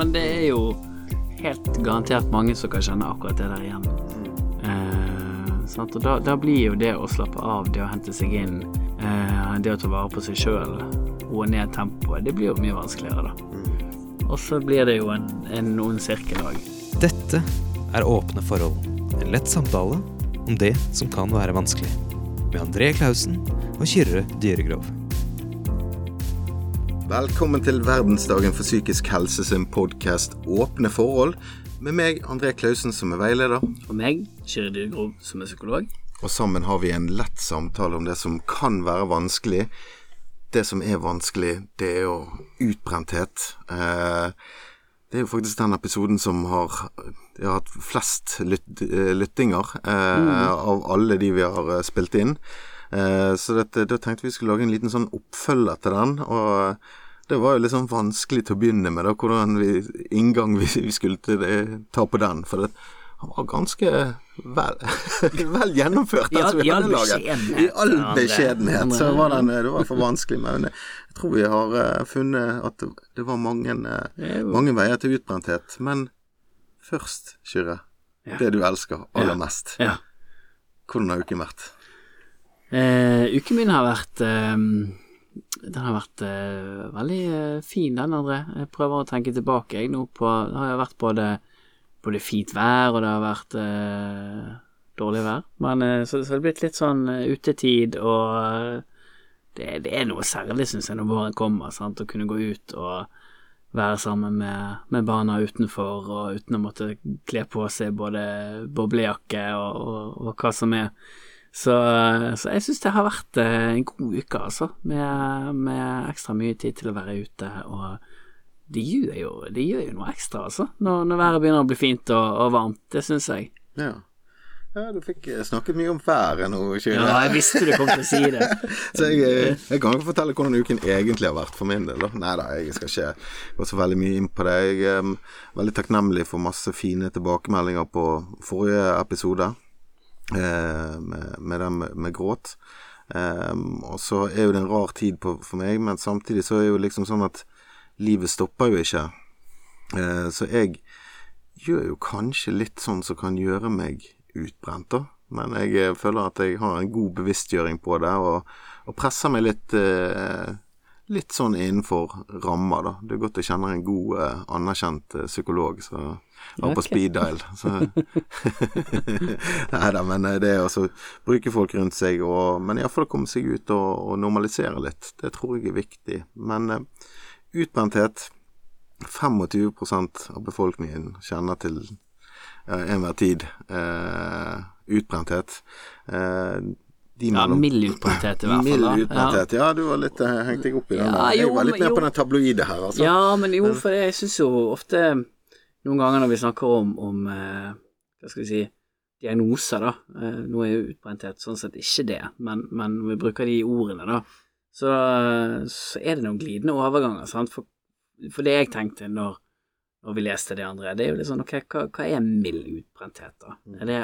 men det er jo helt garantert mange som kan kjenne akkurat det der igjen. Eh? Og da, da blir jo det å slappe av, det å hente seg inn, eh, det å ta vare på seg sjøl, roe ned tempoet, det blir jo mye vanskeligere, da. Og så blir det jo en, en ond sirkel òg. Dette er Åpne forhold. En lett samtale om det som kan være vanskelig. Med André Klausen og Kyrre Dyregrov. Velkommen til verdensdagen for psykisk helse sin podkast Åpne forhold. Med meg, André Klausen, som er veileder. Og meg, Kjeri Dyrgrov som er psykolog. Og sammen har vi en lett samtale om det som kan være vanskelig. Det som er vanskelig, det er jo utbrenthet. Eh, det er jo faktisk den episoden som har, har hatt flest lyt, eh, lyttinger eh, mm. av alle de vi har spilt inn. Eh, så dette, da tenkte vi skulle lage en liten sånn oppfølger til den. Og det var jo sånn vanskelig til å begynne med, da, hvordan vi, inngang vi, vi skulle til, ta på den. For det, han var ganske vel, vel gjennomført, den som vi hadde. I all beskjedenhet. Så var den, det var for vanskelig. Men jeg tror vi har uh, funnet at det var mange, mange veier til utbrenthet. Men først, Kyrre, det du elsker aller mest. Hvordan har uken vært? Uh, uken min har vært den har vært uh, veldig uh, fin, den, André. Jeg prøver å tenke tilbake jeg nå på Det har vært både, både fint vær, og det har vært uh, dårlig vær. Men så, så det har blitt litt sånn utetid, og det, det, er noe særlig, syns jeg, når våren kommer. Sant? Å kunne gå ut og være sammen med, med barna utenfor, og uten å måtte kle på seg både boblejakke og, og, og hva som er. Så, så jeg syns det har vært eh, en god uke, altså, med, med, ekstra mye tid til å være ute. Og det gjør jo, det gjør jo noe ekstra, altså, når, når været begynner å bli fint og, og varmt. Det syns jeg. Ja. Ja, du fikk eh, snakket mye om været nå, Kyrre. Ja, jeg visste du kom til å si det. så jeg, eh, jeg, kan ikke fortelle hvordan uken egentlig har vært for min del. Nei da, jeg skal ikke gå så veldig mye inn på det. Jeg er veldig takknemlig for masse fine tilbakemeldinger på forrige episode. Eh, med, med dem med, gråt. Um, og så er jo det en rar tid på, for meg, men samtidig så er jo liksom sånn at livet stopper jo ikke. Uh, så jeg gjør jo kanskje litt sånn som kan gjøre meg utbrent, da. Men jeg føler at jeg har en god bevisstgjøring på det, og, og presser meg litt uh, litt sånn innenfor rammer, da. Det er godt jeg kjenner en god, uh, anerkjent psykolog som var på speed dial. Nei da, men eh, det er altså bruke folk rundt seg, og, men iallfall komme seg ut og, og, normalisere litt. Det tror jeg er viktig. Men uh, utbrenthet 25% av befolkningen kjenner til uh, enhver tid uh, utbrenthet. Uh, ja, mild utbrenthet i hvert fall. Mild utbrenthet, ja. ja. Du var litt uh, hengt deg opp i den. Ja, jeg var litt mer på den tabloide her, altså. Ja, men jo, for jeg syns jo ofte Noen ganger når vi snakker om, om uh, hva skal vi si diagnoser, da. Uh, nå er jo utbrenthet sånn sett ikke det, men, men når vi bruker de ordene, da, så, så er det noen glidende overganger, sant. For, for det jeg tenkte når, når, vi leste det andre, det er jo litt sånn ok, hva, hva er mild utbrenthet, da? Mm. Er det,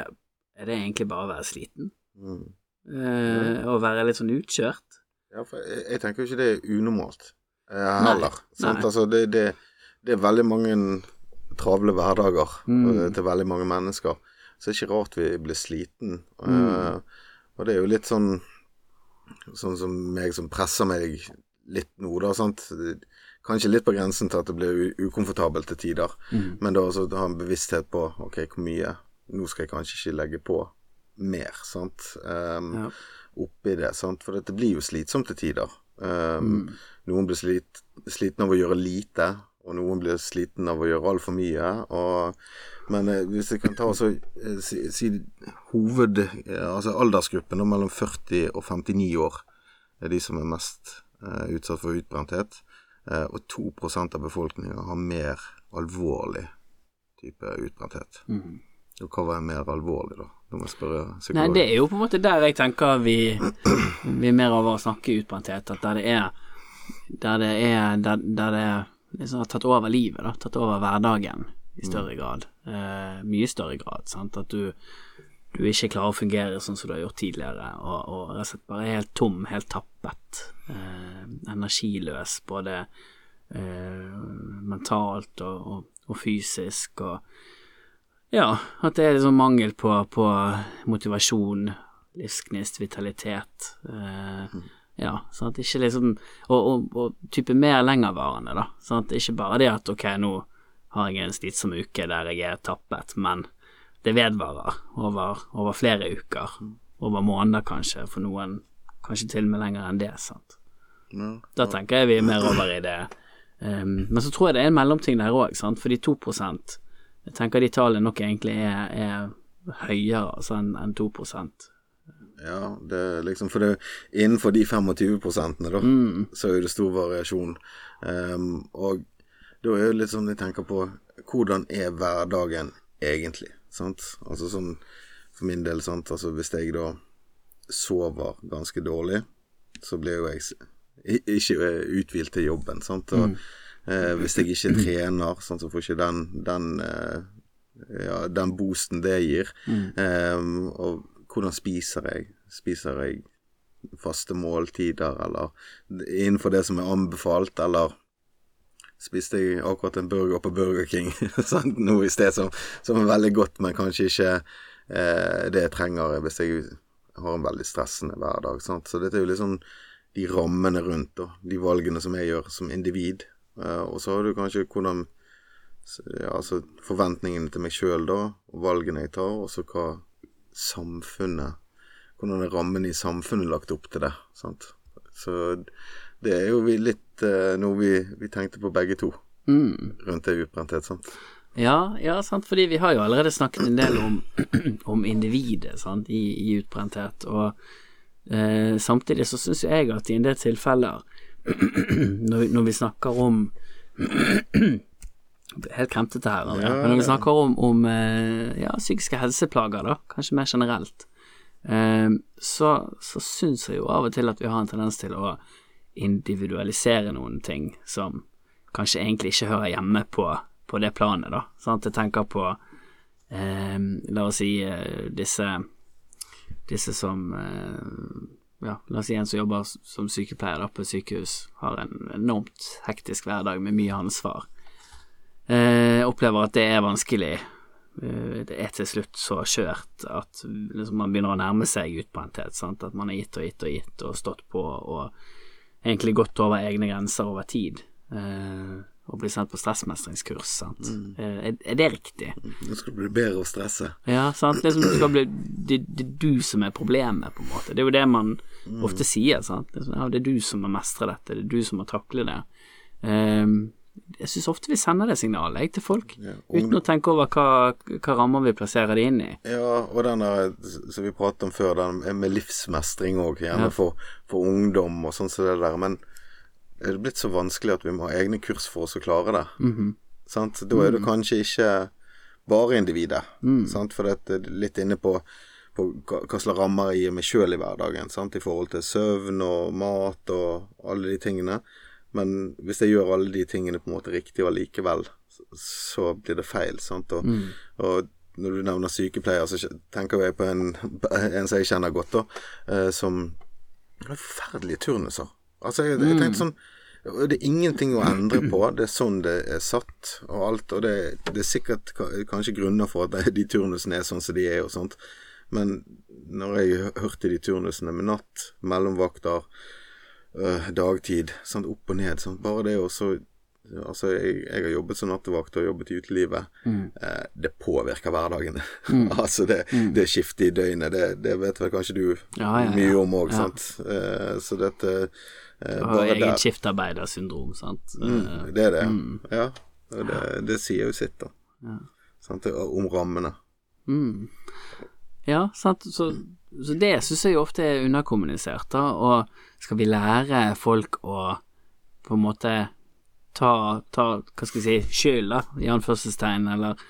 er det egentlig bare å være sliten? Mm. Eh, å være litt sånn utkjørt. Ja, for jeg, jeg tenker jo ikke det er unormalt uh, heller. Nei, nei. Altså, det, det, det, er veldig mange travle hverdager mm. uh, til veldig mange mennesker. Så det er ikke rart vi blir sliten. Mm. Og det er jo litt sånn Sånn som meg som presser meg litt nå, da. sant? Kanskje litt på grensen til at det blir ukomfortabelt til tider. Mm. Men da også ha en bevissthet på ok, hvor mye Nå skal jeg kanskje ikke legge på mer, sant. Um, ja. Oppi det, sant. For det blir jo slitsomt til tider. Um, mm. Noen blir slit, sliten av å gjøre lite, og noen blir sliten av å gjøre altfor mye. Og, men eh, hvis jeg kan ta også eh, si, si hoved... Eh, altså aldersgruppen mellom 40 og 59 år er de som er mest eh, utsatt for utbrenthet. Eh, og 2% av befolkningen har mer alvorlig type utbrenthet. Mm. Og hva var mer alvorlig, da? Da må jeg spørre psykologen. Nei, det er jo på en måte der jeg tenker vi, vi er mer over å snakke utbrenthet. At der det er Der det er Der, der det liksom har tatt over livet, da. Tatt over hverdagen i mm. større grad. Eh, mye større grad. Sant. At du, du ikke klarer å fungere sånn som du har gjort tidligere, og, og rett og slett bare helt tom, helt tappet. Eh, energiløs, både eh, mentalt og, og, og, fysisk, og ja, at det er liksom mangel på, på motivasjon, livsgnist, vitalitet. Eh, mm. Ja, sånn at ikke liksom Og, og, og type mer lengervarende, da. Sånn at ikke bare det at ok, nå har jeg en slitsom uke der jeg er tappet, men det vedvarer over, over flere uker. Over måneder, kanskje, for noen kanskje til og med lenger enn det. sant? Ja, ja. Da tenker jeg vi er mer over i det. Um, men så tror jeg det er en mellomting der òg, for de to prosent Jeg tenker de tallene nok egentlig er, er høyere altså, enn en 2 Ja, det liksom For det, innenfor de 25 prosentene, da, mm. så er det stor variasjon. Um, og da er det litt sånn jeg tenker på Hvordan er hverdagen egentlig? Sant? Altså sånn for min del, sant. Altså hvis jeg da sover ganske dårlig, så blir jo jeg ikke uthvilt til jobben, sant. Og, mm. eh, hvis jeg ikke trener, sant, så får ikke den, den eh, ja, den boosten det gir. Mm. Um, og hvordan spiser jeg? Spiser jeg faste måltider, eller innenfor det som er anbefalt, eller spiste jeg akkurat en burger på Burger King sant? nå i sted, som, som, er veldig godt, men kanskje ikke eh, det jeg trenger hvis jeg har en veldig stressende hverdag. Sant? Så dette er jo liksom de rammene rundt, da, de valgene som jeg gjør som individ. Eh, og så har du kanskje hvordan ja, altså forventningene til meg sjøl, da, og valgene jeg tar, og så hva samfunnet Hvordan er rammene i samfunnet lagt opp til det. Sant? Så det er jo litt uh, noe vi, vi, tenkte på begge to mm. rundt det utbrenthet, sant. Ja, ja, sant, fordi vi har jo allerede snakket en del om, om individet sant, i, i utbrenthet, og eh, samtidig så syns jeg at i en del tilfeller, når, når vi snakker om Helt kremtete her, ja, men når vi snakker om, om eh, ja, psykiske helseplager, da, kanskje mer generelt, eh, så, så syns jeg jo av og til at vi har en tendens til å individualisere noen ting som kanskje egentlig ikke hører hjemme på, på det planet, da. Sånn at jeg tenker på eh, La oss si eh, disse disse som eh, ja, la oss si en som jobber som sykepleier da, på et sykehus, har en enormt hektisk hverdag med mye ansvar. Eh, opplever at det er vanskelig. Eh, det er til slutt så skjørt at liksom, man begynner å nærme seg utbrenthet. Sant? At man har gitt og gitt og gitt og stått på og egentlig gått over egne grenser over tid. Eh, og bli sendt på stressmestringskurs, sant. Mm. Eh, er, er, det riktig? Skal du bli bedre å stresse. Ja, sant. Liksom, bli, det, det, er du som er problemet, på en måte. Det er jo det man mm. ofte sier, sant. Liksom, ja, det er du som må mestre dette, det er du som må takle det. Um, jeg syns ofte vi sender det signalet jeg, til folk, ja, uten å tenke over hva, hva, rammer vi plasserer det inn i. Ja, og den som vi pratet om før, den med livsmestring òg, gjerne ja. for, for, ungdom og sånn som det der. Men er det blitt så vanskelig at vi må ha egne kurs for oss å klare det? Mm -hmm. Da er det mm. kanskje ikke bare individet, mm. sant? for det er litt inne på på hva slags rammer jeg gir meg sjøl i hverdagen, sant? i forhold til søvn og mat og alle de tingene. Men hvis jeg gjør alle de tingene på en måte riktig og allikevel, så blir det feil. Sant? Og, mm. og når du nevner sykepleier, så tenker jeg på en, en som jeg kjenner godt, da, eh, som har forferdelige turnuser. Altså, jeg, jeg tenkte mm. sånn det er ingenting å endre på. Det er sånn det er satt og alt. Og det, det er sikkert kanskje grunner for at de turnusene er sånn som de er og sånt. Men når jeg hørte de turnusene med natt, mellomvakter, uh, dagtid. Sant? Opp og ned. Sant? Bare det også så Altså, jeg, jeg, har jobbet som nattevakt og jobbet i utelivet. Mm. Eh, det påvirker hverdagen. Mm. altså, det, mm. det skiftet i døgnet, det, det, vet vel kanskje du ja, ja, ja. mye om òg, sant. Eh, så dette eh, Du har eget skiftarbeidersyndrom, sant. Mm, eh, det er det, mm. ja. Det, det, sier jo sitt, da. Sant? Om rammene. Mm. Ja, sant. Så, så det syns jeg ofte er underkommunisert, da. Og skal vi lære folk å på en måte ta, ta hva skal vi si, skyld, da, i anførselstegn, eller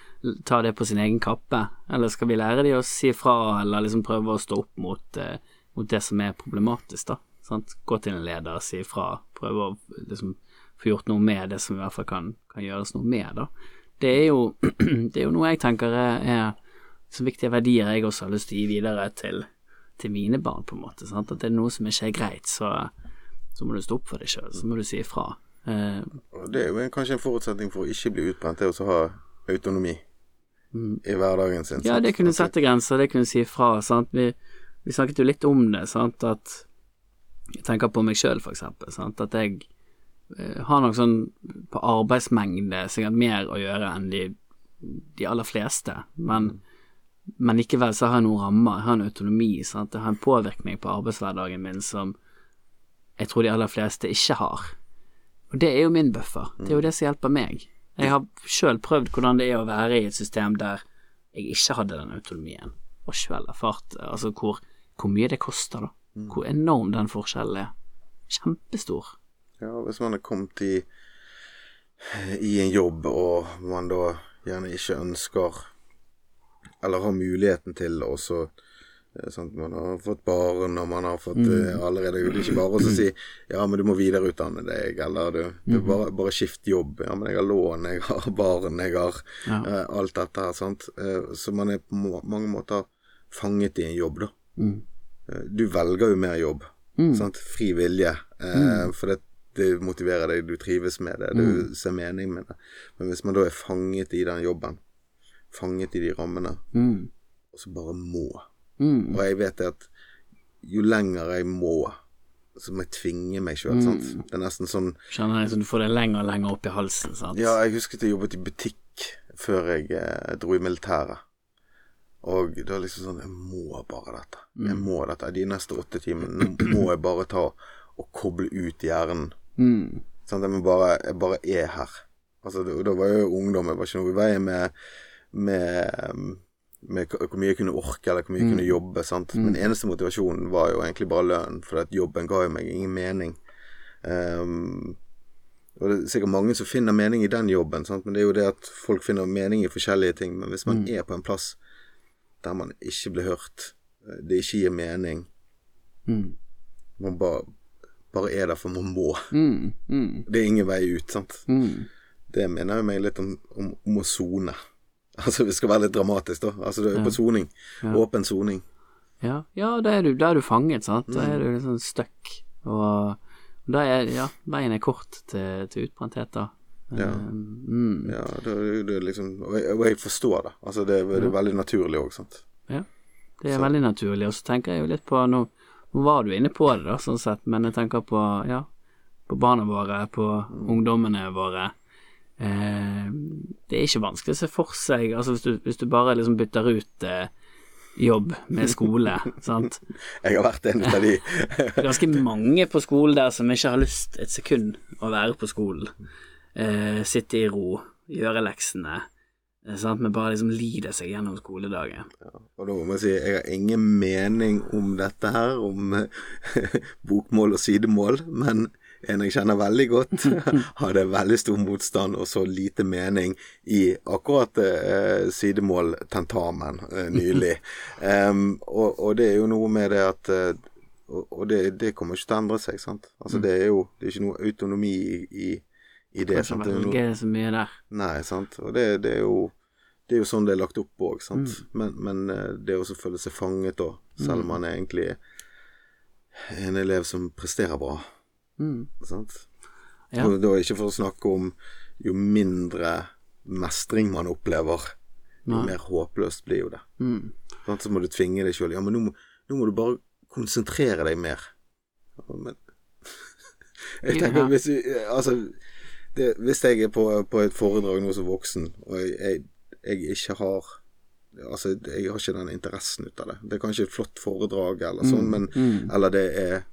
ta det på sin egen kappe? Eller skal vi lære de å si fra, eller liksom prøve å stå opp mot, eh, mot det som er problematisk, da? Sant? Gå til en leder, si fra, prøve å liksom få gjort noe med det som i hvert fall kan, kan gjøres noe med, da. Det er jo, det er jo noe jeg tenker er, er så viktige verdier jeg også har lyst til å gi videre til til mine barn, på en måte. Sant? At det er noe som ikke er greit, så, så må du stå opp for deg sjøl, så må du si ifra. Eh, det er jo en, kanskje en forutsetning for å ikke bli utbrent, det å ha autonomi i hverdagen sin. ja, det kunne sette grenser, det kunne si fra. Sant? Vi, vi snakket jo litt om det, sant? at jeg tenker på meg sjøl, for eksempel. Sant? At jeg eh, har nok sånn på arbeidsmengde sikkert mer å gjøre enn de, de aller fleste, men men likevel så har jeg noen rammer, jeg har en autonomi, sant? jeg har en påvirkning på arbeidshverdagen min som jeg tror de aller fleste ikke har. Og det er jo min buffer, det er jo det som hjelper meg. Jeg har sjøl prøvd hvordan det er å være i et system der jeg ikke hadde den autonomien, og sjøl erfart altså hvor, hvor mye det koster, da. Hvor enorm den forskjellen er. Kjempestor. Ja, hvis man har kommet i, i en jobb, og man da gjerne ikke ønsker Eller har muligheten til å sånn, eh, Man har fått barn, og man har fått eh, allerede er ikke bare å så si Ja, men du må videreutdanne deg, eller du, du bare, bare skift jobb. Ja, men jeg har lån, jeg har barn, jeg har Ja. uh, alt dette her, sant. Uh, så man er på mange måter fanget i en jobb, da. Mm. Uh, Du velger jo mer jobb. Sant? Fri vilje. Eh, For det, det motiverer deg, du trives med det, du ser mening med det. Men hvis man da er fanget i den jobben, fanget i de rammene, Mm. og så bare må Mm. Og jeg vet det at jo lenger jeg må, så må jeg tvinge meg sjøl. Mm. Det er nesten sånn Kjenner jeg, så du får det lenger og lenger opp i halsen, sant. Ja, jeg husket jeg jobbet i butikk før jeg eh, dro i militæret. Og det var liksom sånn Jeg må bare dette. Jeg må dette. De neste åtte timene må jeg bare ta og koble ut hjernen. Mm. Sånn, jeg, må bare, jeg bare er her. Altså, da, da var jeg jo ungdom. Jeg var ikke noe i veien med, med, med hvor mye jeg kunne orke, eller hvor mye jeg kunne jobbe. Sant? Men eneste motivasjonen var jo egentlig bare lønn, for at jobben ga jo meg ingen mening. Um, og det er sikkert mange som finner mening i den jobben, sant? men det er jo det at folk finner mening i forskjellige ting. Men hvis man er på en plass der man ikke blir hørt, eh, det ikke gir mening, Mm. man bare, bare er der for man må. Mm. Mm. Det er ingen vei ut, sant. Mm. Det minner meg litt om, om, om å sone. Altså, vi skal være litt dramatisk, da. Altså, du er på soning. Åpen soning. Ja, ja da, er du, da er du fanget, sant. Da er du litt sånn stuck. Og da er ja, veien er kort til, til utbrenthet, da. Ja. Um, mm. Ja, det, det liksom Og jeg, og jeg forstår det. Altså, det, det er veldig naturlig òg, sant. Ja, det er veldig naturlig. Og så tenker jeg jo litt på Nå, nå var du inne på det, da, sånn sett, men jeg tenker på ja, på barna våre, på ungdommene våre. Eh, det er ikke vanskelig å se for seg Altså hvis du, hvis du bare liksom bytter ut eh, jobb med skole, sant. Jeg har vært en av de ganske mange på skolen der som ikke har lyst et sekund å være på skolen. Eh, sitte i ro, gjøre leksene, eh, sant, men bare liksom lide seg gjennom skoledagen. Og da må man si jeg har ingen mening om dette her, om eh, bokmål og sidemål, men en jeg kjenner veldig godt, hadde veldig stor motstand og så lite mening i akkurat eh, sidemål-tentamen eh, nylig. Um, og, og det er jo noe med det at eh, Og, og det, det kommer ikke til å endre seg, sant. Altså det er jo det er ikke noe autonomi i, i, i det. Det er jo noe, så mye der. Nei, sant. Og det, det er jo det er jo sånn det er lagt opp òg, sant. Men, men eh, det å føle seg fanget da, selv om man er egentlig en elev som presterer bra, Mm. sant. Ja. Og da ikke for å snakke om jo mindre mestring man opplever, jo mer håpløst blir jo det. Mm. Sånn, Så må du tvinge deg sjøl. Ja, men nå må, nå må du bare konsentrere deg mer. Men Jeg tenker hvis hvis, altså, det, hvis jeg er på, på et foredrag nå som voksen, og jeg, jeg, jeg ikke har Altså, jeg har ikke den interessen ut av det. Det er kanskje et flott foredrag eller sånn, men Eller det er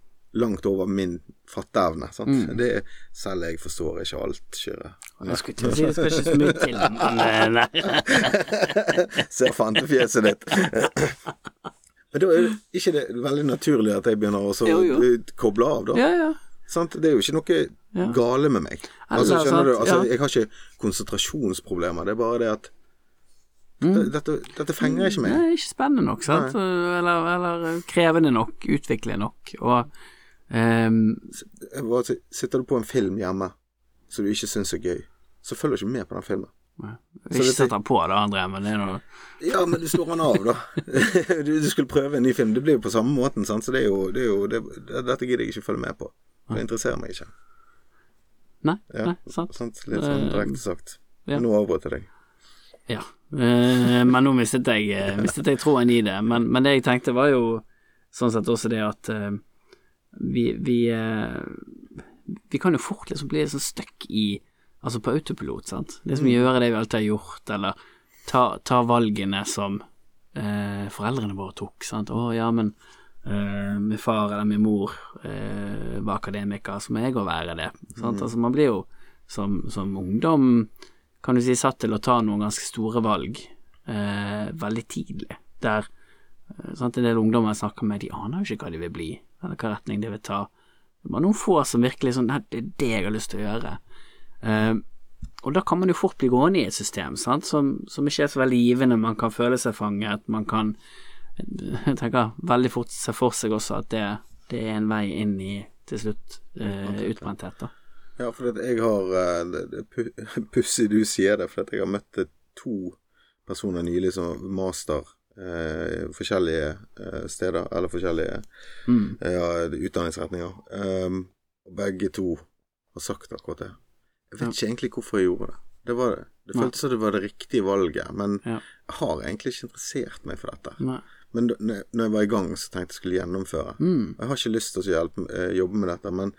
langt over min fatteevne. Sant? Det selv jeg forstår ikke alt, Kyrre. Jeg skulle til å si det skal ikke så mye til, men eh, nei. Ser fantefjeset ditt. Men da er det ikke det veldig naturlig at jeg begynner å Jo, jo. koble av, da. Ja, ja. Sant? Det er jo ikke noe Ja. gale med meg. Altså, skjønner du? Altså. Jeg har ikke konsentrasjonsproblemer. Det er bare det at Mm. dette, dette fenger ikke meg. Det er ikke spennende nok, sant. Eller, eller krevende nok, utviklende nok. Og ehm, sier, Sitter du på en film hjemme som du ikke syns er gøy, så følger du ikke med på den filmen. Ikke sett den på da, André, men det er noe Ja, men du slår han av, da. du, du skulle prøve en ny film. Det blir jo på samme måten, sant. Så det er jo, det er jo det, Dette gidder jeg ikke følge med på. Det interesserer meg ikke. Nei, Ja, nei, sant. sant? Litt sånn Eh, direkte sagt. ja. Nå avbrøt jeg deg. Ja, eh, men nå mistet jeg, eh, mistet jeg troen i det. Men, men det jeg tenkte var jo sånn sett også det at vi, vi, eh, vi kan jo fort liksom bli sånn stuck i Altså på autopilot, sant. Liksom gjøre det vi alltid har gjort, eller ta, ta valgene som eh, foreldrene våre tok, sant. Å ja, men eh, min far eller min mor eh, var akademiker, så må jeg òg være det. Sant? Altså man blir jo som, som ungdom kan du si, satt til å ta noen ganske store valg eh, veldig tidlig. Der eh, sant, en del ungdommer jeg snakker med, de aner jo ikke hva de vil bli, eller hva retning de vil ta. Det bare noen få som virkelig sånn det er det jeg har lyst til å gjøre. Uh, og da kan man jo fort bli gående i et system sant, som, som ikke er så veldig givende. Man kan føle seg fanget, man kan jeg tenker veldig fort se for seg også at det, det er en vei inn i til slutt uh, utbrenthet. Ja, for jeg har eh, Det, det pussig du sier det, for jeg har møtt to personer nylig som master eh, forskjellige eh, steder, eller forskjellige Mm. ja, utdanningsretninger. Um, begge to har sagt akkurat det. Jeg vet ikke egentlig hvorfor jeg gjorde det. Det, var, det føltes som det var det riktige valget, men Ja. jeg har egentlig ikke interessert meg for dette. Nei. Men da når når jeg var i gang, så tenkte jeg skulle gjennomføre. Mm. Jeg har ikke lyst til å hjelpe, eh, jobbe med dette, men,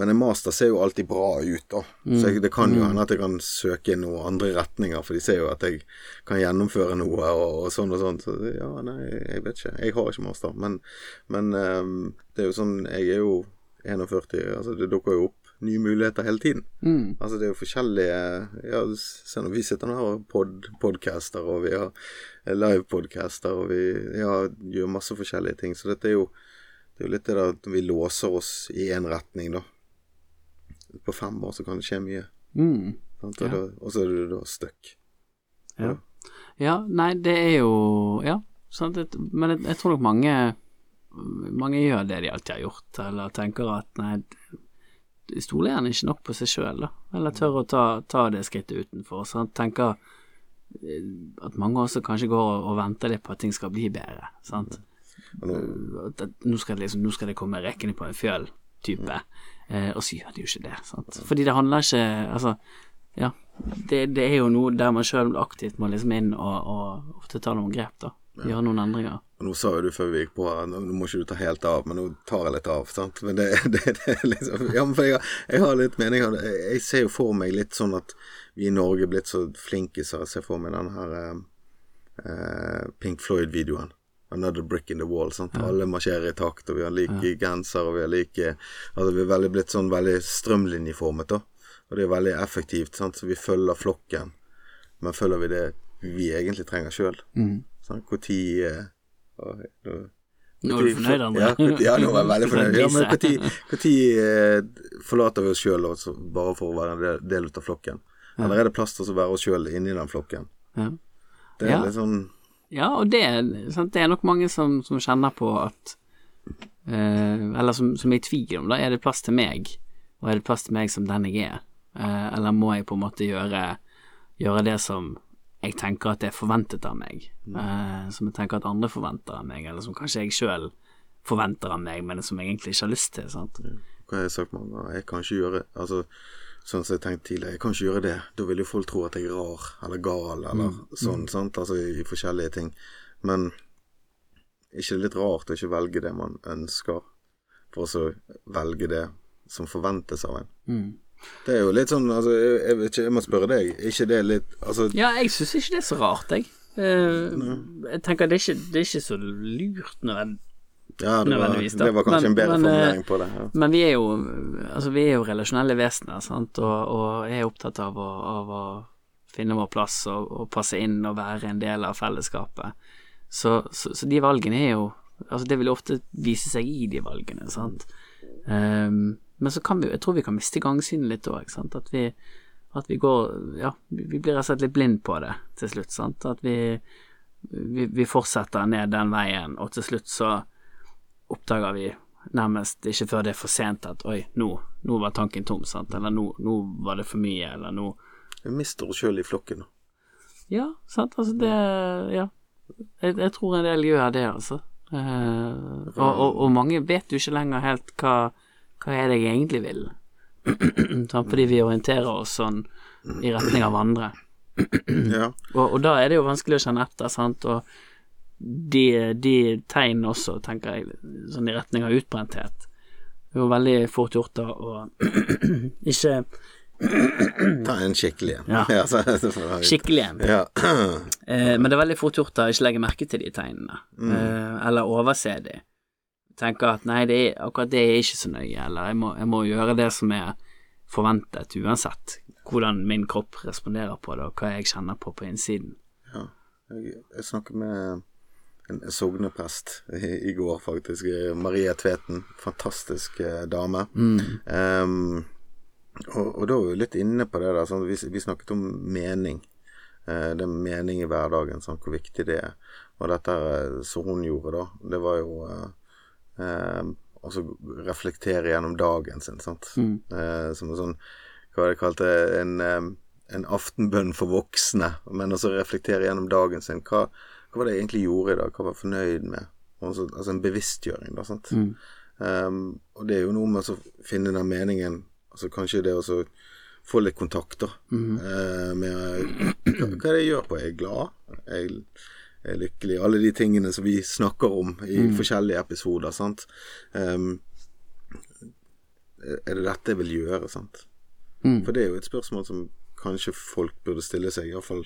men en master ser jo alltid bra ut, da. Så jeg, det kan jo hende at jeg kan søke noen andre retninger, for de ser jo at jeg kan gjennomføre noe og, og sånn og sånn. Så ja, nei, jeg vet ikke. Jeg har ikke master. Men, men um, det er jo sånn Jeg er jo 41, altså det dukker jo opp nye muligheter hele tiden. Mm. Altså det er jo forskjellige Ja, se nå, vi sitter nå og har pod, podcaster, og vi har livepodcaster, og vi ja, gjør masse forskjellige ting. Så dette er jo Det er jo litt det der at vi låser oss i én retning, da. På fem år så kan det skje mye. Mm. Og, Ja. da, og så er du da stuck. Ja. ja, nei, det er jo Ja, sant, men jeg, jeg tror nok mange Mange gjør det de alltid har gjort, eller tenker at nei, de stoler gjerne ikke nok på seg sjøl, eller tør å ta, ta det skrittet utenfor. Sant? Tenker eh, at mange også kanskje går og, og venter litt på at ting skal bli bedre. Sant? Nå, at nå, skal det liksom, nå skal det komme rekkende på en fjøl, type. Eh, og så gjør de jo ikke det. Sant? Fordi det handler ikke Altså, ja. Det, det er jo noe der man sjøl aktivt må liksom inn og, og ofte ta noen grep, da. Gjøre noen endringer. og nå sa jo du før vi gikk på Nå nå må ikke du ta helt av, men nå tar jeg litt av. Sant? Men det, det, det er liksom Ja, men jeg, har- jeg har litt meninger. Jeg, jeg ser jo for meg litt sånn at vi i Norge er blitt så flinkiser. Jeg ser for meg den her eh, eh, Pink Floyd-videoen. Another brick in the wall. Sant? Alle marsjerer i takt, og vi har like genser, og vi har like Altså vi er blitt sånn veldig strømlinjeformet, da. Og det er veldig effektivt, sant. Så vi følger flokken. Men følger vi det vi egentlig trenger sjøl? Mm. Tid eh, nå- er du fornøyd, André? Ja, hvor- ja, nå er jeg veldig fornøyd. Ja, men når eh, forlater vi oss sjøl bare for å være en del, del av flokken? Eller er det plass til å være oss sjøl inni den flokken? Ja. Det er litt sånn Ja, og det, sant, det er nok mange som, som kjenner på at eh, Eller som, som er i tvil om, da. Er det plass til meg, og er det plass til meg som den jeg er? Eh, eller må jeg på en måte gjøre, gjøre det som jeg tenker at det er forventet av meg? Eh, som jeg tenker at andre forventer av meg, eller som kanskje jeg sjøl forventer av meg, men som jeg egentlig ikke har lyst til. Sant? Hva har jeg sagt mange ganger? Jeg kan ikke gjøre Altså, sånn som jeg tenkte tidligere, jeg kan ikke gjøre det. Da vil jo folk tro at jeg er rar eller gal eller sånn, sant. Altså i, i forskjellige ting. Men ikke det litt rart å ikke velge det man ønsker, for å så velge det som forventes av en? Mm. Det er jo litt sånn, altså, jeg, ikke, jeg må spørre deg, ikke det litt Altså, Ja, jeg syns ikke det er så rart, jeg. Uh, jeg tenker det er ikke, det er ikke så lurt nødvendig ja, det var, det var kanskje Men- en bedre men, eh, formulering på det. Ja. Men vi er jo Altså, vi er jo relasjonelle vesener, sant, og, og er opptatt av å, av å finne vår plass og, og passe inn og være en del av fellesskapet. Så, så, så de valgene er jo Altså, det vil ofte vise seg i de valgene, sant. Um, men så kan vi Jeg tror vi kan miste gangsynet litt òg, sant. At vi at vi går Ja, vi vi blir rett og slett litt blind på det til slutt, sant. At vi vi, vi fortsetter ned den veien, og til slutt så oppdager vi nærmest ikke før det er for sent at oi, nå, nå var tanken tom, sant, eller nå, nå var det for mye, eller nå Vi mister oss sjøl i flokken. Ja, sant, altså det Ja. Jeg, jeg tror en del gjør det, altså. Eh, og, og, og mange vet jo ikke lenger helt hva, hva er det jeg egentlig vil. sant, fordi vi orienterer oss sånn i retning av andre. Ja. Og, og da er det jo vanskelig å kjenne etter, sant, og de, de tegnene også, tenker jeg, sånn i retning av utbrenthet. Det er veldig fort gjort da å ikke Ta en skikkelig en. Ja. skikkelig en. Ja. Eh, men det er veldig fort gjort å ikke legge merke til de tegnene, eh, eller overse de. Tenke at nei, det er, akkurat det er ikke så nøye, eller jeg må, jeg må gjøre det som er forventet, uansett hvordan min kropp responderer på det, og hva jeg kjenner på på innsiden. Ja. Jeg, jeg snakker med en sogneprest i, i går, faktisk. Maria Tveten. Fantastisk eh, dame. Em, og, og da var vi litt inne på det der. Sånn, vi, vi snakket om mening. Eh, det er mening i hverdagen, sånn, hvor viktig det er. Og dette eh, som hun gjorde, da, det var jo eh, eh, også reflektere gjennom dagen sin, sant. Eh, som en sånn Hva var det kalte en, en aftenbønn for voksne, men også reflektere gjennom dagen sin. Hva, hva var det jeg egentlig gjorde i dag? Hva var jeg fornøyd med? Altså, altså en bevisstgjøring, da, sant. Um, og det er jo noe med å finne den meningen Altså kanskje det å få litt kontakt, da. uh, med hva, hva er det jeg gjør på? Jeg er glad? Jeg, jeg er lykkelig? Alle de tingene som vi snakker om i forskjellige episoder, sant. Um, er det dette jeg vil gjøre, sant? For det er jo et spørsmål som kanskje folk burde stille seg, iallfall.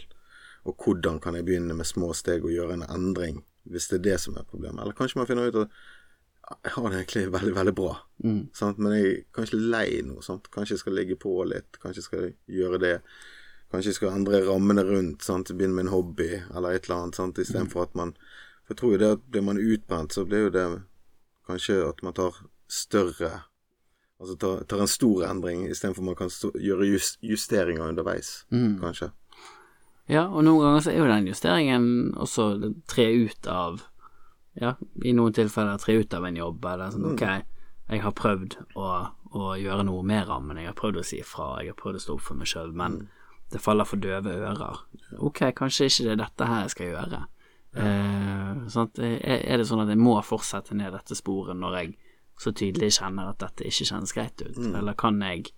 Og hvordan kan jeg begynne med små steg og gjøre en endring, hvis det er det som er problemet? Eller kanskje man finner ut at jeg har det egentlig veldig, veldig bra, sant? men jeg er kanskje lei nå. Sant? Kanskje jeg skal ligge på litt, kanskje jeg skal gjøre det. Kanskje jeg skal endre rammene rundt, sant? begynne med en hobby eller et eller annet, sant? istedenfor at man For jeg tror jo det at blir man utbrent, så blir jo det kanskje at man tar større Altså tar, tar en stor endring istedenfor man kan stå, gjøre just, justeringer underveis, kanskje. Ja, og noen ganger så er jo den justeringen også tre ut av Ja, i noen tilfeller tre ut av en jobb, eller sånn ok, jeg har prøvd å, å gjøre noe med rammen, jeg har prøvd å si ifra, jeg har prøvd å stå opp for meg sjøl, men det faller for døve ører. Ok, kanskje ikke det er dette her jeg skal gjøre. Eh, sånn Er, er det sånn at jeg må fortsette ned dette sporet når jeg så tydelig kjenner at dette ikke kjennes greit ut, eller kan jeg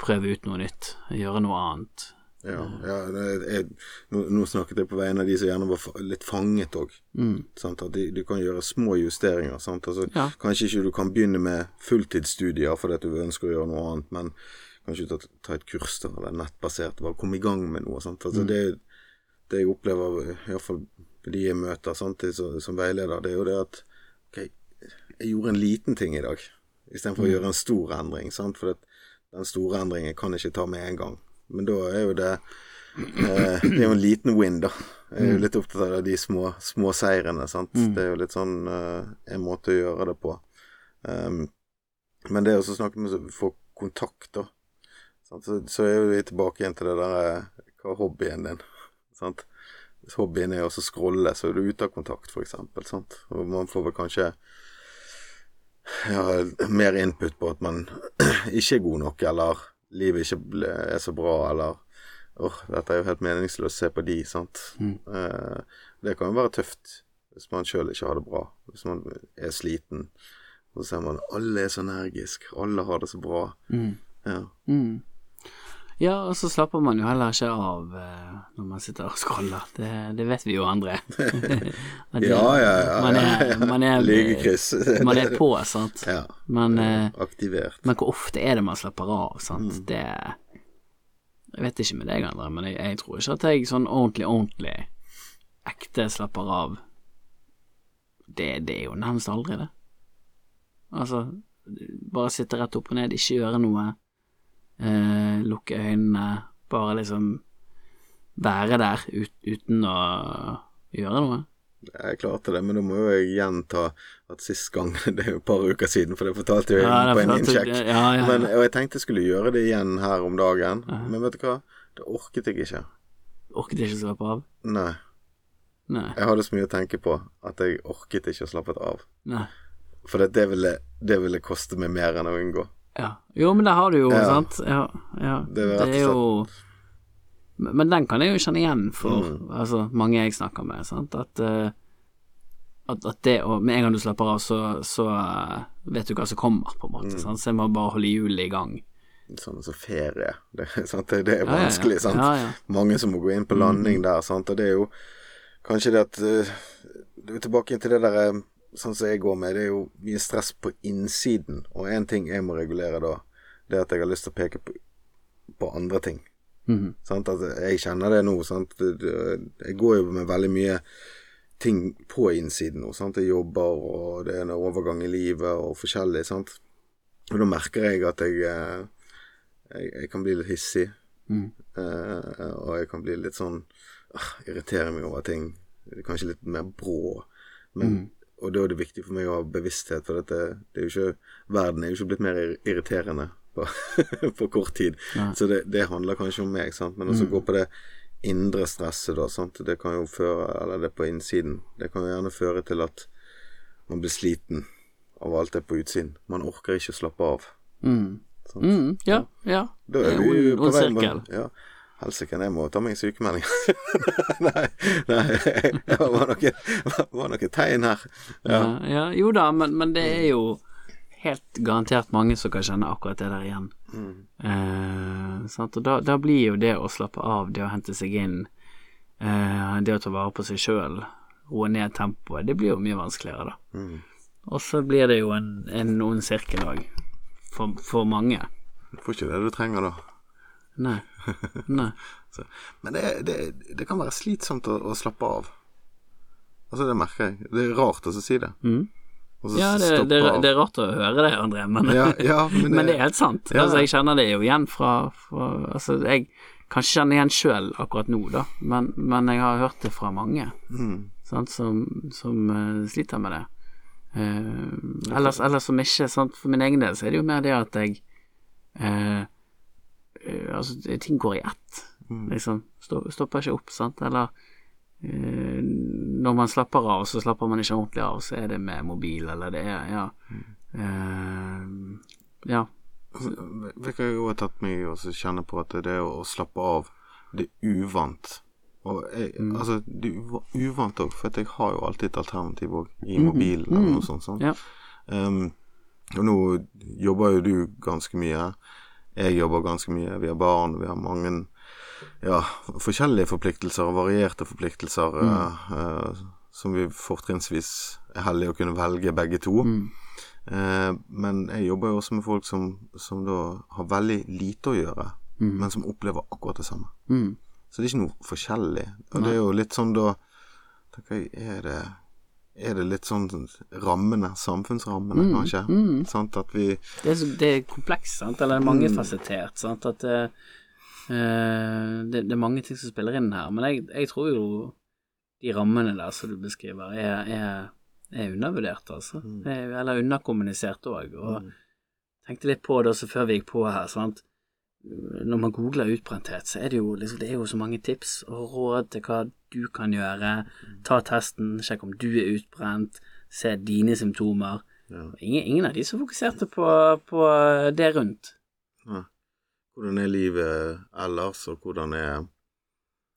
prøve ut noe nytt, gjøre noe annet? Ja, ja det, jeg, nå, nå snakket jeg på vegne av de som gjerne var litt fanget òg. At de, du kan gjøre små justeringer. Altså, Ja. Kanskje ikke du kan begynne med fulltidsstudier fordi at du ønsker å gjøre noe annet, men kanskje ta, ta et kurs da, eller nettbasert. Bare komme i gang med noe. Altså, det, det jeg opplever, iallfall de jeg møter sant, det som, som veileder, det er jo det at ok, jeg gjorde en liten ting i dag, istedenfor å gjøre en stor endring. Sant? For den store endringen kan jeg ikke ta med en gang. Men da er jo det eh, Det er jo en liten win, da. Jeg er jo litt opptatt av de små, små seirene. Sant? Det er jo litt sånn eh, en måte å gjøre det på. Um, men det å snakke med få kontakt, da. Så, så er vi tilbake igjen til det der eh, Hva er hobbyen din? Sant? Hvis hobbyen er å scrolle, så er du ute av kontakt, for. Sant? Og man får vel kanskje ja, mer input på at man ikke er god nok, eller livet ikke er så bra, eller åh, dette er jo helt meningsløst å se på de, sant. Eh, det kan jo være tøft hvis man sjøl ikke har det bra, hvis man er sliten. Så ser man alle er så energiske, alle har det så bra. Ja. Mm. Ja, og så slapper man jo heller ikke av eh, når man sitter og scroller. Det, det vet vi jo, andre. Det- Ja, ja, ja, Man er, man er, man er på, sant. ja. Men, eh, Aktivert. men hvor ofte er det man slapper av, sant. Mm. Det Jeg vet ikke med deg, André, men jeg, jeg tror ikke at jeg sånn ordentlig, ordentlig ekte slapper av. Det, det er jo nærmest aldri det. Altså, bare sitte rett opp og ned, ikke gjøre noe. Eh, lukke øynene, bare liksom være der ut, uten å gjøre noe. Jeg klarte det, men da må jo jeg gjenta at sist gang Det er jo et par uker siden, for det fortalte jeg Ja, på en innsjekk. ja, ja. Men, og jeg tenkte jeg skulle gjøre det igjen her om dagen, men vet du hva? Det orket jeg ikke. Orket ikke slappe av? Nei. Nei. Jeg hadde så mye å tenke på at jeg orket ikke å slappe av. Nei. For det, det, ville, det ville koste meg mer enn å unngå. Ja. Jo, men det har du jo, Ja. sant. Ja, ja. Det Det, er jo Men den kan jeg jo kjenne igjen for altså, mange jeg snakker med, sant. At, eh, at, at det å Med en gang du slapper av, så, så, vet du hva som kommer, på en måte. Mm. Sant? Så jeg må bare holde hjulet i gang. Sånn som ferie. Det, sant? det, det er vanskelig, sant. Mange som må gå inn på landing der, sant. Og det er jo kanskje det at eh, Du er tilbake inn til det der eh, Sånn som jeg går med, det er jo mye stress på innsiden. Og én ting jeg må regulere da, det er at jeg har lyst til å peke på, på andre ting. Sant? At jeg kjenner det nå. Sant? Jeg går jo med veldig mye ting på innsiden nå. Sant? Jeg jobber, og det er en overgang i livet, og forskjellig. Sant? Og da merker jeg at jeg, eh, jeg, jeg kan bli litt hissig. Mm. Uh, og jeg kan bli litt sånn uh, Irritere meg over ting. Kanskje litt mer brå. Men, Mhm. Og da er det viktig for meg å ha bevissthet, for dette, det er jo ikke, verden er jo ikke blitt mer irriterende på, på kort tid. Nei. Så det, det handler kanskje om meg, sant. Men også gå på det indre stresset, da. Sant? Det kan jo føre Eller det på innsiden. Det kan jo gjerne føre til at man blir sliten av alt det på utsiden. Man orker ikke å slappe av. Mm. Mhm. Ja, ja. Da Det er vi jo på vei med Ja. Helsike, jeg må ta meg en sykemelding. nei, nei, det var noe, var noe tegn her. Ja. Ja, ja, jo da, men, men det er jo helt garantert mange som kan kjenne akkurat det der igjen. Mm. Eh? Og da, da blir jo det å slappe av, det å hente seg inn, eh, det å ta vare på seg sjøl, roe ned tempoet, det blir jo mye vanskeligere, da. Mm. Og så blir det jo en, en ond sirkel òg, for, for mange. Du får ikke det du trenger, da. Nei. Nei. Men det, det, det kan være slitsomt å, å slappe av. Altså, det merker jeg. Det er rart å si det. Mm. Ja, det, det, det er rart å høre det, André, men, Ja, ja, men, men det er helt sant. Ja. Altså, jeg kjenner det jo igjen fra, fra Altså, jeg kan ikke kjenne igjen sjøl akkurat nå, da, men, men jeg har hørt det fra mange mm. sant, som, som uh, sliter med det. Eh, ellers, ellers som ikke, sant, for min egen del så er det jo mer det at jeg eh, eh, Altså, ting går i ett, Mm. liksom. Stopper ikke opp, sant, eller uh, når man slapper av, så slapper man ikke ordentlig av, så er det med mobil, eller det er Ja. Eh, ja. Vet jeg har tatt meg i å kjenne på at det å, slappe av, det er uvant. Og jeg, Mm. altså, det er uvant òg, for jeg har jo alltid et alternativ òg, i mobilen eller noe sånt. Mm. Ja. Um, og nå jobber jo du ganske mye. Jeg jobber ganske mye. Vi har barn, vi har mange ja, forskjellige forpliktelser og varierte forpliktelser Mm. eh, eh, som vi fortrinnsvis er heldige å kunne velge begge to. Mm. Eh, men jeg jobber jo også med folk som, som da har veldig lite å gjøre, men som opplever akkurat det samme. Mm. Så det er ikke noe forskjellig. Og det er jo litt sånn da tenker jeg, Er det, er det litt sånn rammene, samfunnsrammene, kanskje? mm. Sant? At vi Det, er, så- det er komplekst, sant, eller mangefasettert, sant, at det, eh, det, det er mange ting som spiller inn her, men jeg, jeg tror jo de rammene der som du beskriver, er, er, er undervurdert, altså. Mm. eller underkommunisert òg. Og tenkte litt på det også før vi gikk på her, sant. Når man googler utbrenthet, så er det jo liksom, det er jo så mange tips og råd til hva du kan gjøre. Ta testen, sjekk om du er utbrent, se dine symptomer. Ja. Ingen, ingen av de som fokuserte på, på det rundt. ja. Hvordan er livet ellers, og hvordan er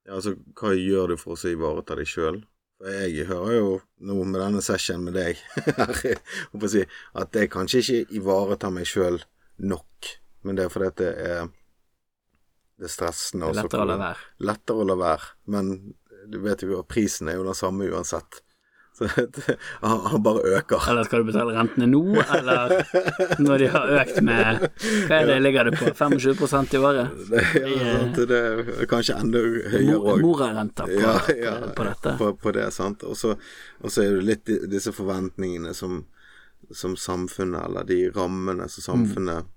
ja, altså, Hva gjør du for å ivareta deg sjøl? Jeg hører jo nå med denne session med deg at jeg kanskje ikke ivaretar meg sjøl nok. Men det er fordi at det er det er stressende. Det er lettere å la være. lettere å la være. Men du vet jo at prisen er jo den samme uansett. Så det, han, bare øker. Eller skal du betale rentene nå, eller når de har økt med Hva er det ligger det på? 25 i året? Det, ja, sant, det er kanskje enda høyere òg. Morarenta på, Ja, ja, på dette. På, på det, sant. Og så er det litt disse forventningene som, som samfunnet, eller de rammene som samfunnet eh,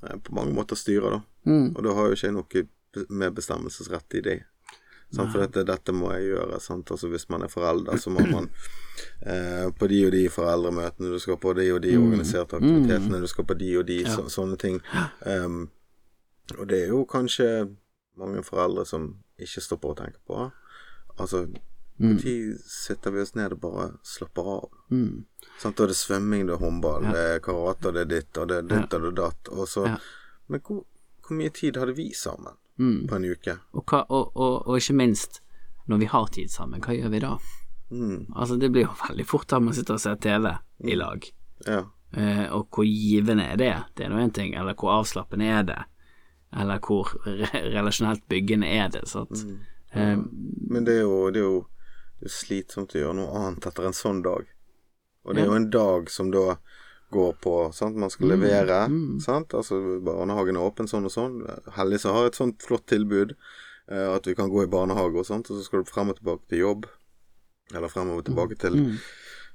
på mange måter styrer, da. Mm. Og da har jo ikke jeg noe med bestemmelsesrett i det. Sant? For dette, dette må jeg gjøre. Sant? Altså Hvis man er forelder, så må man eh, på de og de foreldremøtene du skal på, de og de organiserte aktivitetene du skal på, de og de så, sånne ting. Um, og det er jo kanskje mange foreldre som ikke stopper å tenke på. Altså, når sitter vi oss ned og bare slapper av? Mm. Sånn, Da er det svømming, det er håndball, det er karate, det er ditt, og det er ditt og det er datt. Og så, Ja. Men hvor, hvor mye tid hadde vi sammen Mm. på en uke? Og, hva, og, og, og ikke minst, når vi har tid sammen, hva gjør vi da? Mm, Altså, det blir jo veldig fort at man sitter og ser TV i lag. ja. Eh, og hvor givende er det? Det er nå én ting. Eller hvor avslappende er det? Eller hvor re relasjonelt byggende er det? Sant? Mm. Eh, Men det er jo, det er jo det er slitsomt å gjøre noe annet etter en sånn dag. Og det er jo en dag som da går på sant? Man skal levere. mm. Sant? Altså barnehagen er åpen sånn og sånn. Heldig så har et sånt flott tilbud. eh, at vi kan gå i barnehage og sånt. Og så skal du frem og tilbake til jobb. Eller frem og tilbake til mm.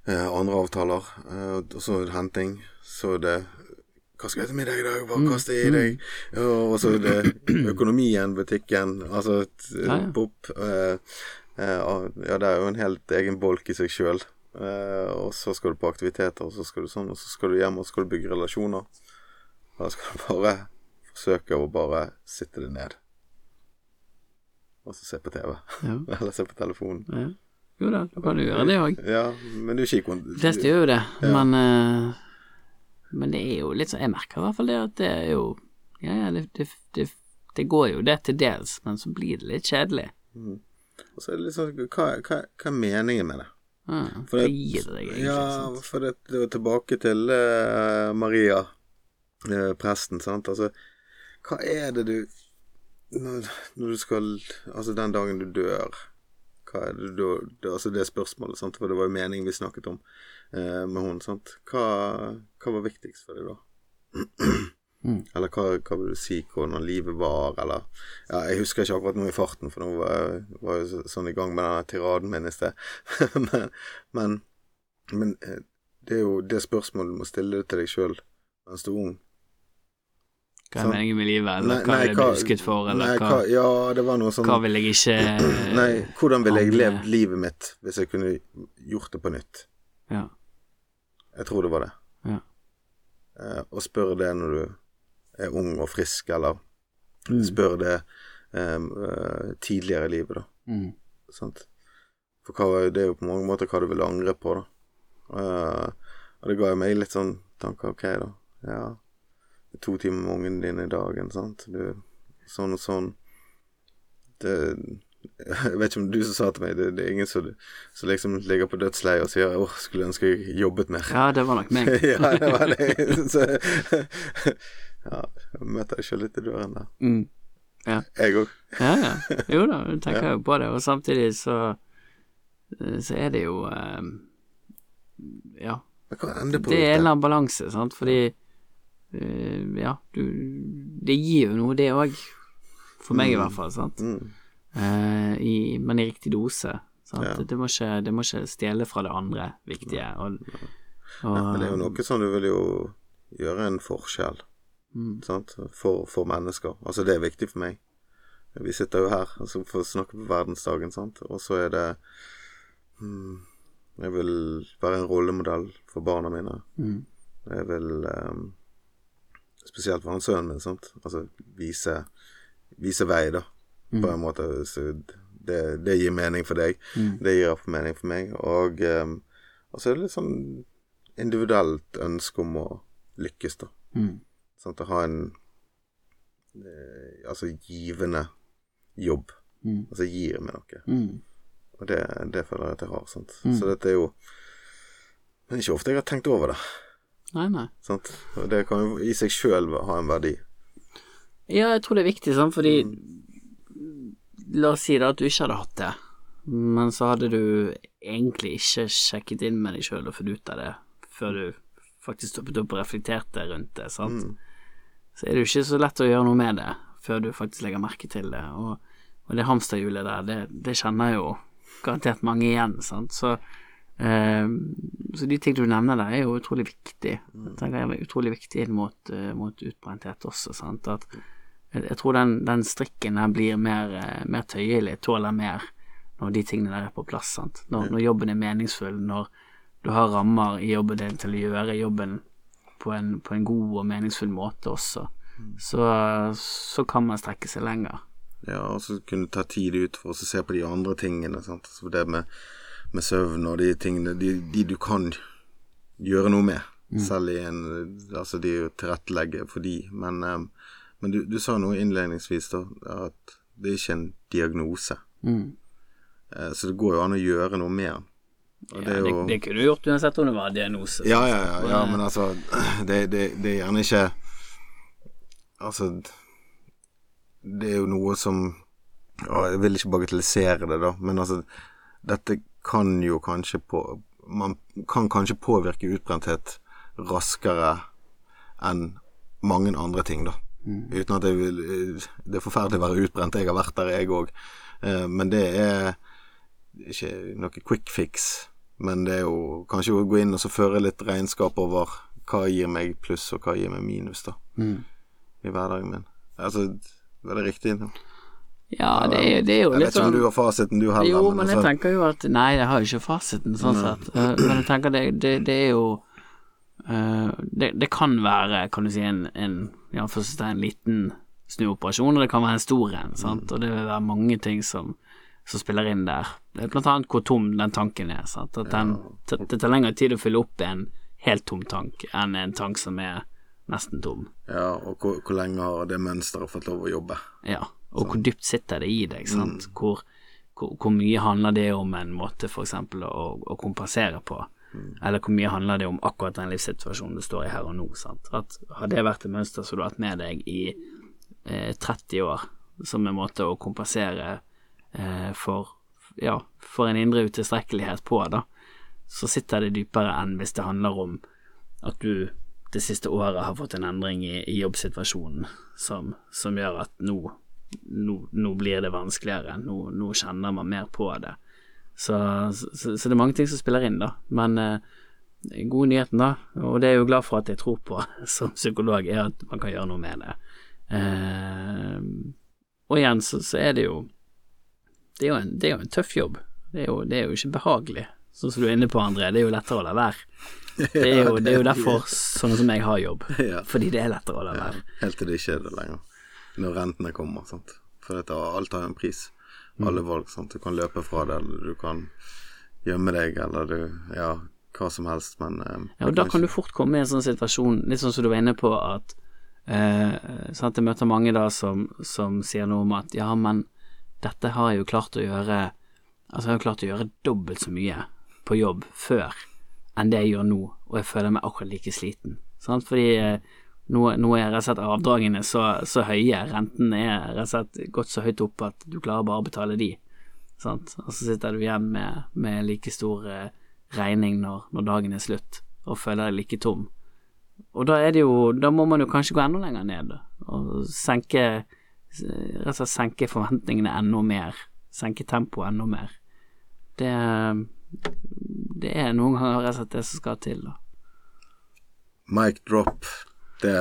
eh, andre avtaler. eh, og så henting. Så det hva skal jeg til middag i dag? Hva kaster jeg i deg? Og så det økonomien, butikken, altså pop. Eh, eh, ja, det er jo en helt egen bolk i seg sjøl. Eh, og så skal du på aktiviteter, og så skal du sånn, og så skal du hjem og så skal du bygge relasjoner. Da skal du bare forsøke å bare sitte deg ned. Og så se på TV. Ja. Eller se på telefonen. ja. Jo da, da kan du gjøre det òg. Ja, men du kikker De fleste gjør jo det, men eh, Men det er jo litt sånn Jeg merker i hvert fall det at det er jo Ja, ja, det, det, det, det går jo det til dels, men så blir det litt kjedelig. Og så er det litt sånn Hva, hva, hva er meningen med det? Ja, For det- det deg egentlig? Ja, sant? for det, det var tilbake til uh, Maria, uh, presten, sant. Altså, hva er det du når, når du skal Altså, den dagen du dør, hva er det du det, Altså, det spørsmålet, sant, for det var jo meningen vi snakket om uh, med hun, sant. Hva, hva var viktigst for deg da? Mm. Eller hva, hva vil du si hvordan livet var, eller Ja, jeg husker ikke akkurat noe i farten, for nå var jeg, var jeg sånn i gang med denne tiraden min i sted. men, men, men eh, det er jo det spørsmålet du må stille til deg sjøl mens du er ung. Hva er sånn? meningen med livet, eller Nei, hva nei, jeg bli husket for, eller nei, hva, Ja, det var noe sånn hva vil jeg ikke Nei, hvordan ville jeg levd livet mitt hvis jeg kunne gjort det på nytt? Ja. Jeg tror det var det. Ja. Eh, og spør det når du er ung og frisk, eller Mm. spør det um, uh, tidligere i livet, da. Mm. Sant? For hva, det er jo på mange måter hva du vil angre på, da. Uh, og det ga meg litt sånn tanker. Ok, da. Ja, det er to timer med ungen din i dagen, sant. Du, sånn og sånn. Det Jeg vet ikke om det er du som sa til meg det, det er ingen som, som liksom ligger på dødsleiet og sier 'Åh, skulle ønske jeg jobbet mer'. ja, det var nok meg. ja, det var det. Så, ja, jeg møter deg sjøl litt i døren der. Mm. Jeg òg. Ja, ja. Jo da, du tenker jo på det, og samtidig så så er det jo um, Ja, det er en eller annen balanse, sant, fordi uh, Ja, du Det gir jo noe, det òg. For meg, i hvert fall, sant. Mm. Uh, i, men i riktig dose. Sant? Ja. Det, må ikke, det må ikke stjele fra det andre viktige. Og, og, Men det er jo noe sånn du vil jo gjøre en forskjell Mm. sant? For, for mennesker. Altså, det er viktig for meg. Vi sitter jo her altså, for å snakke på verdensdagen, sant, og så er det mm, Jeg vil være en rollemodell for barna mine. Mm. Jeg vil um, Spesielt for han sønnen min, sant. Altså vise, vise vei, da, på en måte. Så det, det gir mening for deg. Mm. Det gir iallfall mening for meg. Og, um, så så er det litt sånn individuelt ønske om å lykkes, da. Mm. Sant? Å ha en eh, altså givende jobb. Mm. Altså gir meg noe. Mm. Og det, det føler jeg at jeg har. Sant? Mm. Så dette er jo Men ikke ofte jeg har tenkt over det. Nei, nei. Sant? Og det kan jo i seg sjøl ha en verdi. Ja, jeg tror det er viktig, sant, fordi La oss si da at du ikke hadde hatt det, men så hadde du egentlig ikke sjekket inn med deg sjøl og funnet ut av det før du faktisk stoppet opp og reflekterte rundt det, sant. Så er det jo ikke så lett å gjøre noe med det før du faktisk legger merke til det, og, og det hamsterhjulet der, det, det kjenner jo garantert mange igjen, sant. Så Eh, så de ting du nevner der, er jo utrolig viktig. Jeg tenker det er utrolig viktig inn mot, eh, mot utbrenthet også. Sant? At jeg, jeg tror den, den strikken der blir mer, eh, mer tøyelig, tåler mer når de tingene der er på plass. Sant? Når, når jobben er meningsfull, når du har rammer i jobben din til å gjøre jobben på en, på en god og meningsfull måte også, så, så kan man strekke seg lenger. Ja, og så kunne du ta tid ut for å se på de andre tingene. Sant? Så det med, med søvn og de tingene de, de du kan gjøre noe med. Selv i en Altså, de er jo tilrettelegge for de, men, eh, men du, du sa noe innledningsvis, da, at det er ikke en diagnose. Mm. Eh, Så det går jo an å gjøre noe med den. Ja, det, jo- det kunne du gjort uansett om det var diagnose. Ja, ja, ja, ja, men altså det, det, det er gjerne ikke Altså Det er jo noe som å, Jeg vil ikke bagatellisere det, da, men altså Dette kan jo kanskje på Man kan kanskje påvirke utbrenthet raskere enn mange andre ting, da. Uten at jeg vil Det er forferdelig å være utbrent. Jeg har vært der, jeg òg. Men det er ikke noe quick fix. Men det er jo kanskje å gå inn og så føre litt regnskap over hva gir meg pluss, og hva gir meg minus, da. Mm. I hverdagen min. Altså, var det riktig? Ja, det er, det er jo Jeg vet ikke sånn om du har fasiten, du heller. Jo, men jeg altså, tenker jo at Nei, jeg har jo ikke fasiten, sånn sett. Eh, Men jeg tenker det, det, det er jo eh, det, det kan være, kan du si, en, en ja, først en liten snuoperasjon, og det kan være en stor en, sant. Og det vil være mange ting som, som spiller inn der. Er Blant annet hvor tom den tanken er. Sant? At den, det tar lengre tid å fylle opp en helt tom tank enn en tank som er nesten tom. Ja, og hvor, hvor lenge har det mønsteret fått lov å jobbe? Ja, og hvor dypt sitter det i deg, sant? Hvor, hvor, hvor mye handler det om en måte eksempel å, å kompensere på? Eller hvor mye handler det om akkurat den livssituasjonen du står i her og nå, sant? At har det vært et mønster som du har hatt med deg i eh, 30 år, som en måte å kompensere eh, for, ja, for en indre utilstrekkelighet på, da, så sitter det dypere enn hvis det handler om at du det siste året har fått en endring i, i jobbsituasjonen som, som gjør at nå, nå, nå blir det vanskeligere, nå, nå kjenner man mer på det. Så, så, så det er mange ting som spiller inn, da. Men eh, gode nyheten, da, og det er jeg jo glad for at jeg tror på som psykolog, er at man kan gjøre noe med det. Eh, og igjen så, så er det jo det er jo, en, det er jo en tøff jobb. Det er jo, det er jo ikke behagelig, sånn som du er inne på, André. Det er jo lettere å la være. Det er jo, det er jo derfor sånne som jeg har jobb, Ja. fordi det er lettere å la Ja, være. helt til det ikke er det lenger. Når rentene kommer, sant. For dette, alt har jo en pris. Alle valg, sant. Du kan løpe fra det, eller du kan gjemme deg, eller du Ja, hva som helst, men eh, Ja, og da kan du fort komme i en sånn situasjon, litt sånn som du var inne på, at eh, sant, Jeg møter mange da som, som sier noe om at ja, men dette har jeg jo klart å gjøre Altså, jeg har jo klart å gjøre dobbelt så mye på jobb før enn det jeg gjør nå, og jeg føler meg akkurat like sliten. Sant? Fordi eh, nå, nå er rett og slett avdragene så, så høye, renten er rett og slett gått så høyt opp at du klarer bare å betale de. Sant? Og så sitter du igjen med, med like stor eh, regning når, når dagen er slutt, og føler deg like tom. Og da er det jo Da må man jo kanskje gå enda lenger ned og senke Rett og slett senke forventningene enda mer. Senke tempoet enda mer. Det Det er noen ganger rett og slett det som skal til, da. Mic drop. Det,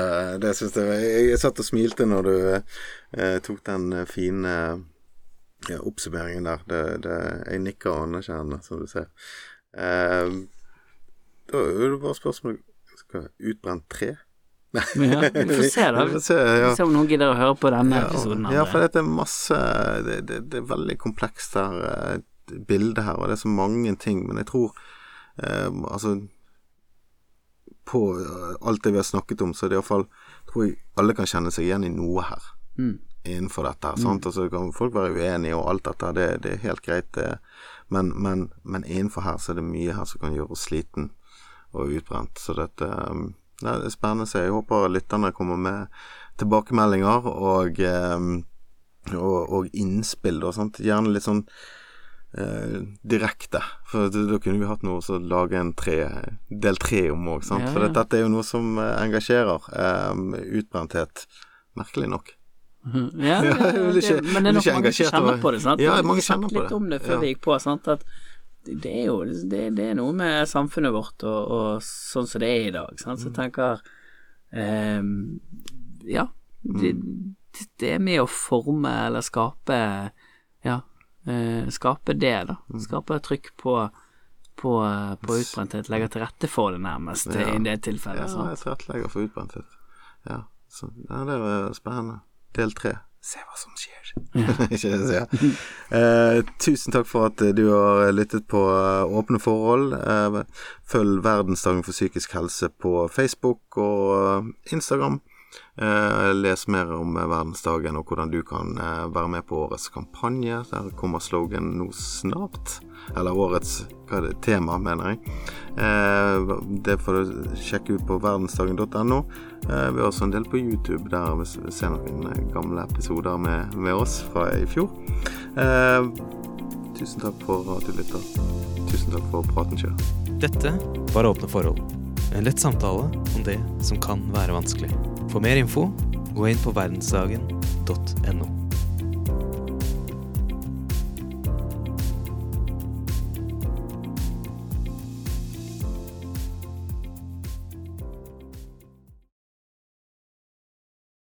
det syns jeg jeg, satt og smilte når du eh, tok den eh, fine ja, oppsummeringen der. Det, det, jeg nikker og anerkjenner, som du ser. Eh, da er det bare spørsmål Utbrent tre? Ja, vi får se, da. Vi får se, ja. se om noen gidder å høre på denne Ja, episoden. ja, for det er masse det, det, det er veldig komplekst her, bildet her, og det er så mange ting. Men jeg tror eh, Altså På eh, alt det vi har snakket om, så er det iallfall Tror jeg alle kan kjenne seg igjen i noe her. Mm. Innenfor dette her. Sant? Og så kan folk være uenige, og alt dette det, det er helt greit, det. Men, men, men innenfor her så er det mye her som kan gjøre oss sliten og utbrent. Så dette um, Det er spennende å se. Jeg håper lytterne kommer med tilbakemeldinger og, um, og, og innspill. Og sånt. Gjerne litt sånn eh, direkte. For da, kunne vi hatt noe å lage en tre, del tre om òg. Ja, For ja. dette, dette er jo noe som eh, engasjerer. Eh, utbrenthet. Merkelig nok. Ja, Ja, det, det, det, men det er nok mange som kjenner på det. Sant? Ja, mange kjenner på litt det. om det før vi gikk på. Sant? At det er jo det, det er noe med samfunnet vårt og, og sånn som det er i dag. Sant? Så Mm. jeg tenker ehm, Ja, det, Mm. det er med å forme eller skape Ja, eh, skape det, da. Mm. Skape trykk på på, på utbrenthet, legge til rette for det nærmest Ja. i det tilfellet. Ja, tilrettelegger for utbrenthet. Ja, så ja, det er spennende. Del tre. Se hva som skjer. Ikke det jeg sier. Eh, tusen takk for at eh, du har lyttet på eh, Åpne forhold. Eh, følg Verdensdagen for psykisk helse på Facebook og eh, Instagram. Eh, les mer om verdensdagen og hvordan du kan eh, være med på årets kampanje. Der kommer slogan nå snart. Eller årets det, tema, mener jeg. Eh, det får du sjekke ut på verdensdagen.no. Vi har også en del på YouTube der vi ser noen gamle episoder med, med oss fra i fjor. Tusen takk for at du lytter. Tusen takk for praten, Kjør. Dette var Åpne forhold. En lett samtale om det som kan være vanskelig. For mer info, gå inn på verdensdagen.no.